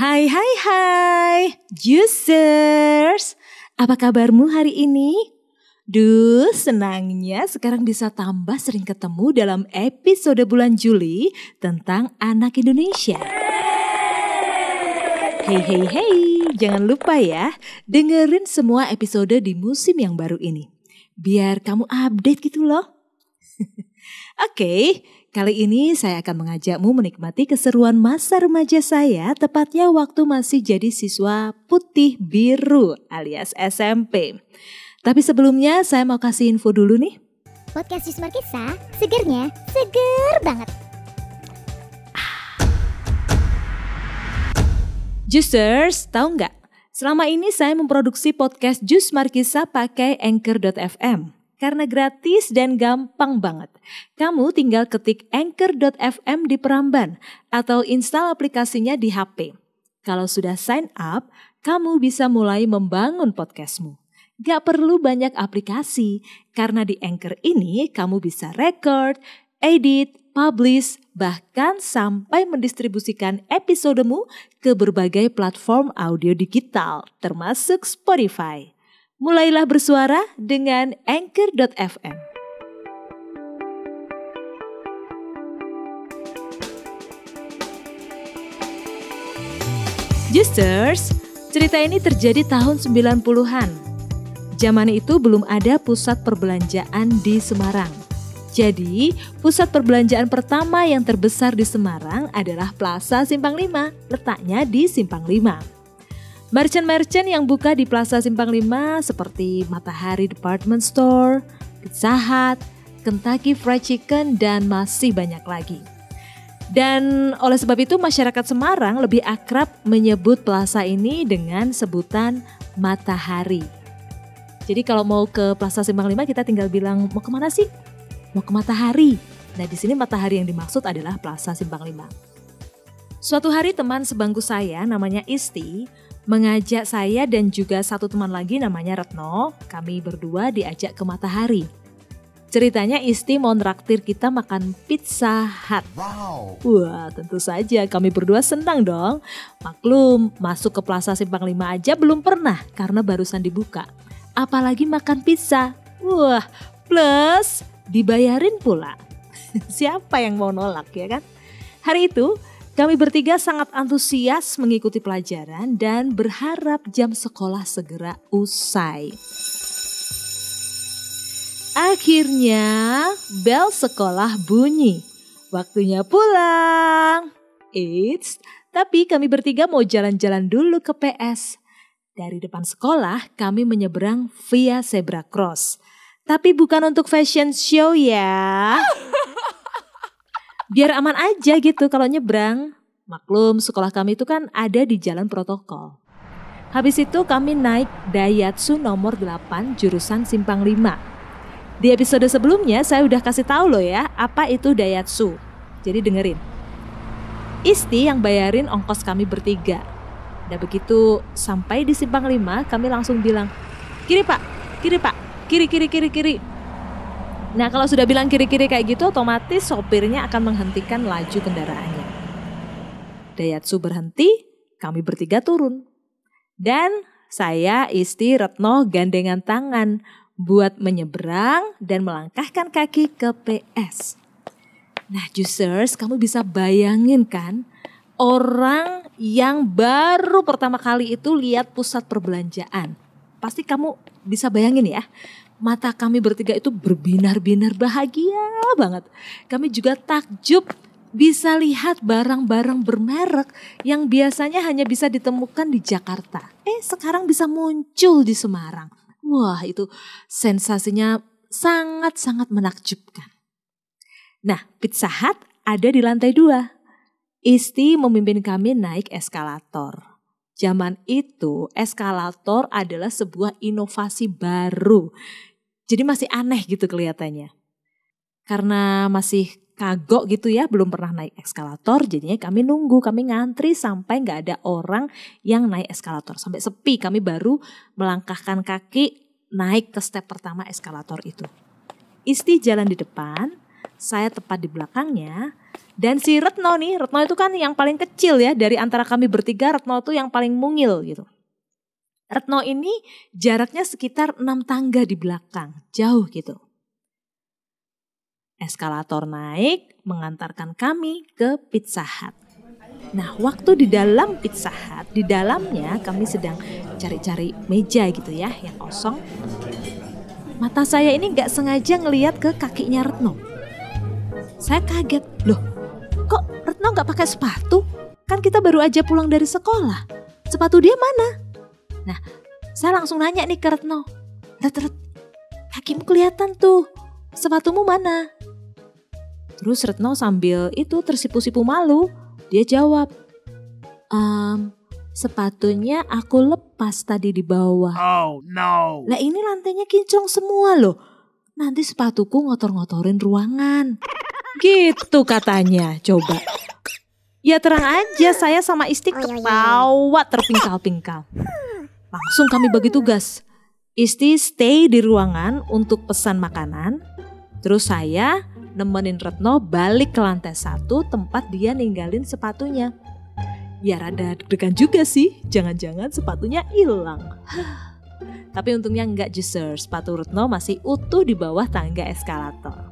Hai hai hai, Juicers. Apa kabarmu hari ini? Duh, senangnya sekarang bisa tambah sering ketemu dalam episode bulan Juli tentang anak Indonesia. Hey hey hey, jangan lupa ya, dengerin semua episode di musim yang baru ini. Biar kamu update gitu loh. Oke, kali ini saya akan mengajakmu menikmati keseruan masa remaja saya, tepatnya waktu masih jadi siswa putih biru alias SMP. Tapi sebelumnya saya mau kasih info dulu nih. Podcast Jusmar Kisah, segernya seger banget. Juicers, tahu nggak? Selama ini saya memproduksi podcast Jus Markisa pakai Anchor.fm. Karena gratis dan gampang banget. Kamu tinggal ketik Anchor.fm di peramban atau install aplikasinya di HP. Kalau sudah sign up, kamu bisa mulai membangun podcastmu. Gak perlu banyak aplikasi, karena di Anchor ini kamu bisa record, edit, publish, bahkan sampai mendistribusikan episodemu ke berbagai platform audio digital, termasuk Spotify. Mulailah bersuara dengan Anchor.fm. Justers, cerita ini terjadi tahun 90-an. Zaman itu belum ada pusat perbelanjaan di Semarang. Jadi, pusat perbelanjaan pertama yang terbesar di Semarang adalah Plaza Simpang 5, letaknya di Simpang 5. Merchant-merchant yang buka di Plaza Simpang 5 seperti Matahari Department Store, Pizza Hut, Kentucky Fried Chicken, dan masih banyak lagi. Dan oleh sebab itu masyarakat Semarang lebih akrab menyebut plaza ini dengan sebutan Matahari. Jadi kalau mau ke Plaza Simpang 5 kita tinggal bilang mau ke mana sih? Mau ke Matahari. Nah di sini Matahari yang dimaksud adalah Plaza Simpang 5. Suatu hari teman sebangku saya namanya Isti mengajak saya dan juga satu teman lagi namanya Retno. Kami berdua diajak ke Matahari. Ceritanya Isti mau nraktir kita makan pizza hut. Wow. Wah tentu saja kami berdua senang dong. Maklum masuk ke Plaza Simpang 5 aja belum pernah karena barusan dibuka. Apalagi makan pizza. Wah plus dibayarin pula. Siapa yang mau nolak ya kan? Hari itu kami bertiga sangat antusias mengikuti pelajaran dan berharap jam sekolah segera usai. Akhirnya bel sekolah bunyi. Waktunya pulang. Eits, tapi kami bertiga mau jalan-jalan dulu ke PS. Dari depan sekolah kami menyeberang via zebra cross. Tapi bukan untuk fashion show ya. Biar aman aja gitu kalau nyebrang. Maklum sekolah kami itu kan ada di jalan protokol. Habis itu kami naik Daihatsu nomor 8 jurusan Simpang 5. Di episode sebelumnya saya udah kasih tahu loh ya apa itu Daihatsu. Jadi dengerin. Isti yang bayarin ongkos kami bertiga. Udah begitu sampai di Simpang 5 kami langsung bilang, "Kiri, Pak. Kiri, Pak. Kiri, kiri, kiri, kiri." Nah, kalau sudah bilang kiri-kiri kayak gitu otomatis sopirnya akan menghentikan laju kendaraannya. Daihatsu berhenti, kami bertiga turun. Dan saya, Isti, Retno gandengan tangan buat menyeberang dan melangkahkan kaki ke PS. Nah, juicers, kamu bisa bayangin kan orang yang baru pertama kali itu lihat pusat perbelanjaan. Pasti kamu bisa bayangin ya, mata kami bertiga itu berbinar-binar bahagia banget. Kami juga takjub bisa lihat barang-barang bermerek yang biasanya hanya bisa ditemukan di Jakarta. Eh, sekarang bisa muncul di Semarang. Wah itu sensasinya sangat-sangat menakjubkan. Nah Pizza Hut ada di lantai dua. Isti memimpin kami naik eskalator. Zaman itu eskalator adalah sebuah inovasi baru. Jadi masih aneh gitu kelihatannya. Karena masih kagok gitu ya, belum pernah naik eskalator, jadinya kami nunggu, kami ngantri sampai nggak ada orang yang naik eskalator. Sampai sepi, kami baru melangkahkan kaki naik ke step pertama eskalator itu. Isti jalan di depan, saya tepat di belakangnya, Dan si Retno nih, Retno itu kan yang paling kecil ya dari antara kami bertiga, Retno itu yang paling mungil gitu. Retno ini jaraknya sekitar 6 tangga di belakang, jauh gitu. Eskalator naik mengantarkan kami ke Pizza Hut. Nah, waktu di dalam Pizza Hut, di dalamnya kami sedang cari-cari meja gitu ya, yang kosong. Mata saya ini nggak sengaja ngeliat ke kakinya Retno. Saya kaget, loh kok Retno nggak pakai sepatu? Kan kita baru aja pulang dari sekolah. Sepatu dia mana? Nah, saya langsung nanya nih ke Retno. Ret, Ret, kakimu kelihatan tuh. Sepatumu mana? Terus Retno sambil itu tersipu-sipu malu, dia jawab, ehm, sepatunya aku lepas tadi di bawah. Oh no. Lah ini lantainya kinclong semua loh. Nanti sepatuku ngotor-ngotorin ruangan. Gitu katanya, coba. Ya terang aja saya sama Isti ketawa terpingkal-pingkal. Langsung kami bagi tugas. Isti stay di ruangan untuk pesan makanan. Terus saya nemenin Retno balik ke lantai satu tempat dia ninggalin sepatunya. Ya rada deg-degan juga sih, jangan-jangan sepatunya hilang. Tapi untungnya enggak juicer, sepatu Retno masih utuh di bawah tangga eskalator.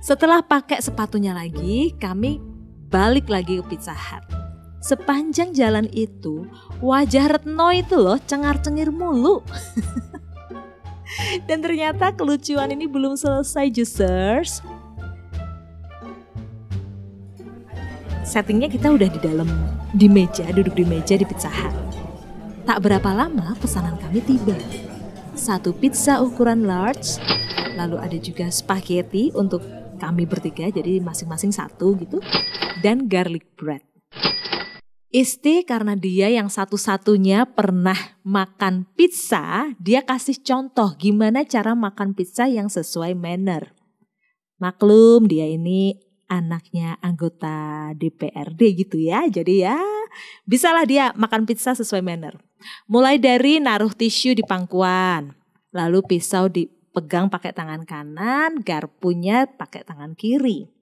Setelah pakai sepatunya lagi, kami balik lagi ke Pizza Hut. Sepanjang jalan itu, wajah Retno itu loh cengar-cengir mulu. Dan ternyata kelucuan ini belum selesai juicers. Settingnya kita udah di dalam, di meja, duduk di meja di Pizza Hut. Tak berapa lama pesanan kami tiba. Satu pizza ukuran large, lalu ada juga spaghetti untuk kami bertiga, jadi masing-masing satu gitu, dan garlic bread. Isti karena dia yang satu-satunya pernah makan pizza, dia kasih contoh gimana cara makan pizza yang sesuai manner. Maklum dia ini anaknya anggota DPRD gitu ya, jadi ya bisalah dia makan pizza sesuai manner. Mulai dari naruh tisu di pangkuan, lalu pisau dipegang pakai tangan kanan, garpunya pakai tangan kiri.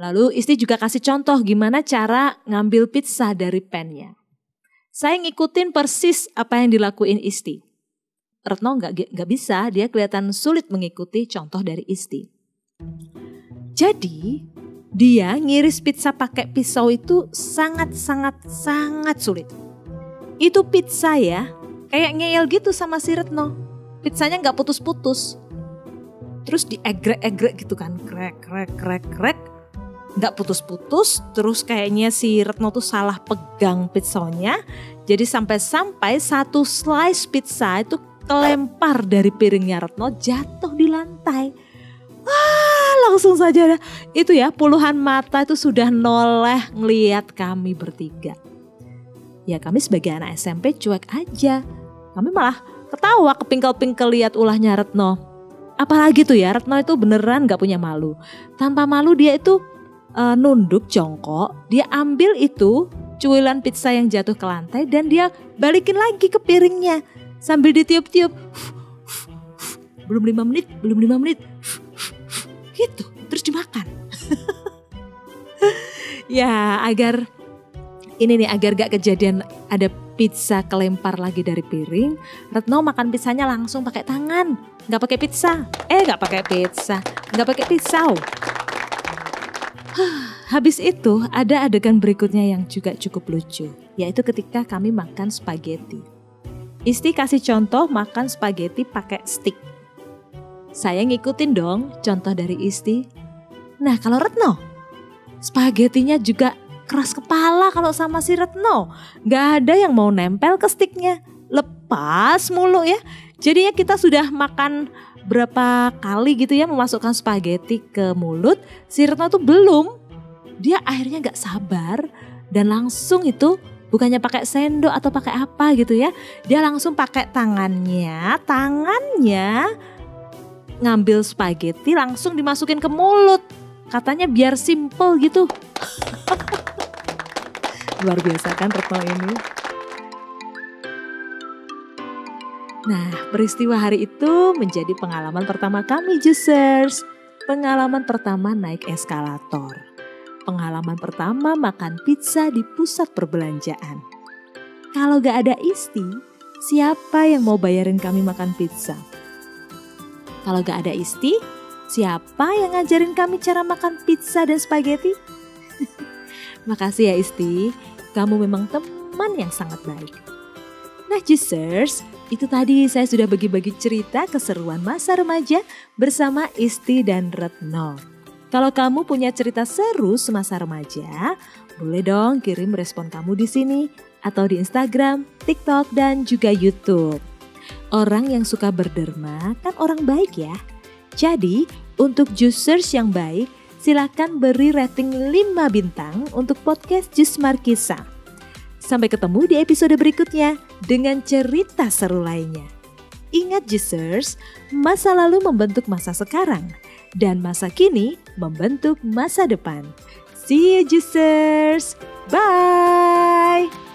Lalu Isti juga kasih contoh gimana cara ngambil pizza dari pennya. Saya ngikutin persis apa yang dilakuin Isti. Retno nggak nggak bisa, dia kelihatan sulit mengikuti contoh dari Isti. Jadi dia ngiris pizza pakai pisau itu sangat sangat sangat sulit. Itu pizza ya, kayak ngeyel gitu sama si Retno. Pizzanya nggak putus-putus. Terus diegrek-egrek gitu kan, krek krek krek krek nggak putus-putus terus kayaknya si Retno tuh salah pegang pizzanya. Jadi sampai-sampai satu slice pizza itu kelempar dari piringnya Retno jatuh di lantai. Wah langsung saja itu ya puluhan mata itu sudah noleh ngeliat kami bertiga. Ya kami sebagai anak SMP cuek aja. Kami malah ketawa kepingkel-pingkel lihat ulahnya Retno. Apalagi tuh ya Retno itu beneran gak punya malu. Tanpa malu dia itu uh, nunduk jongkok, dia ambil itu cuilan pizza yang jatuh ke lantai dan dia balikin lagi ke piringnya sambil ditiup-tiup. Belum lima menit, belum lima menit. Gitu, terus dimakan. ya agar ini nih agar gak kejadian ada pizza kelempar lagi dari piring, Retno makan pizzanya langsung pakai tangan, nggak pakai pizza. Eh nggak pakai pizza, nggak pakai pisau. Habis itu ada adegan berikutnya yang juga cukup lucu, yaitu ketika kami makan spaghetti. Isti kasih contoh makan spaghetti pakai stick. Saya ngikutin dong contoh dari Isti. Nah kalau Retno, spagettinya juga keras kepala kalau sama si Retno. Gak ada yang mau nempel ke sticknya. Lepas mulu ya. Jadinya kita sudah makan berapa kali gitu ya memasukkan spaghetti ke mulut, si Retno tuh belum. Dia akhirnya nggak sabar dan langsung itu bukannya pakai sendok atau pakai apa gitu ya. Dia langsung pakai tangannya, tangannya ngambil spaghetti langsung dimasukin ke mulut. Katanya biar simple gitu. Luar biasa kan Retno ini. Nah, peristiwa hari itu menjadi pengalaman pertama kami, Juicers. Pengalaman pertama naik eskalator. pengalaman pertama makan pizza di pusat perbelanjaan. Kalau gak ada Isti, siapa yang mau bayarin kami makan pizza? Kalau gak ada Isti, siapa yang ngajarin kami cara makan pizza dan spaghetti? Makasih ya Isti, kamu memang teman yang sangat baik. Nah Juicers, itu tadi saya sudah bagi-bagi cerita keseruan masa remaja bersama Isti dan Retno. Kalau kamu punya cerita seru semasa remaja, boleh dong kirim respon kamu di sini atau di Instagram, TikTok, dan juga YouTube. Orang yang suka berderma kan orang baik ya. Jadi, untuk juicers yang baik, silakan beri rating 5 bintang untuk podcast Jus Markisa. Sampai ketemu di episode berikutnya dengan cerita seru lainnya. Ingat Juicers, masa lalu membentuk masa sekarang dan masa kini membentuk masa depan. See you Juicers. Bye.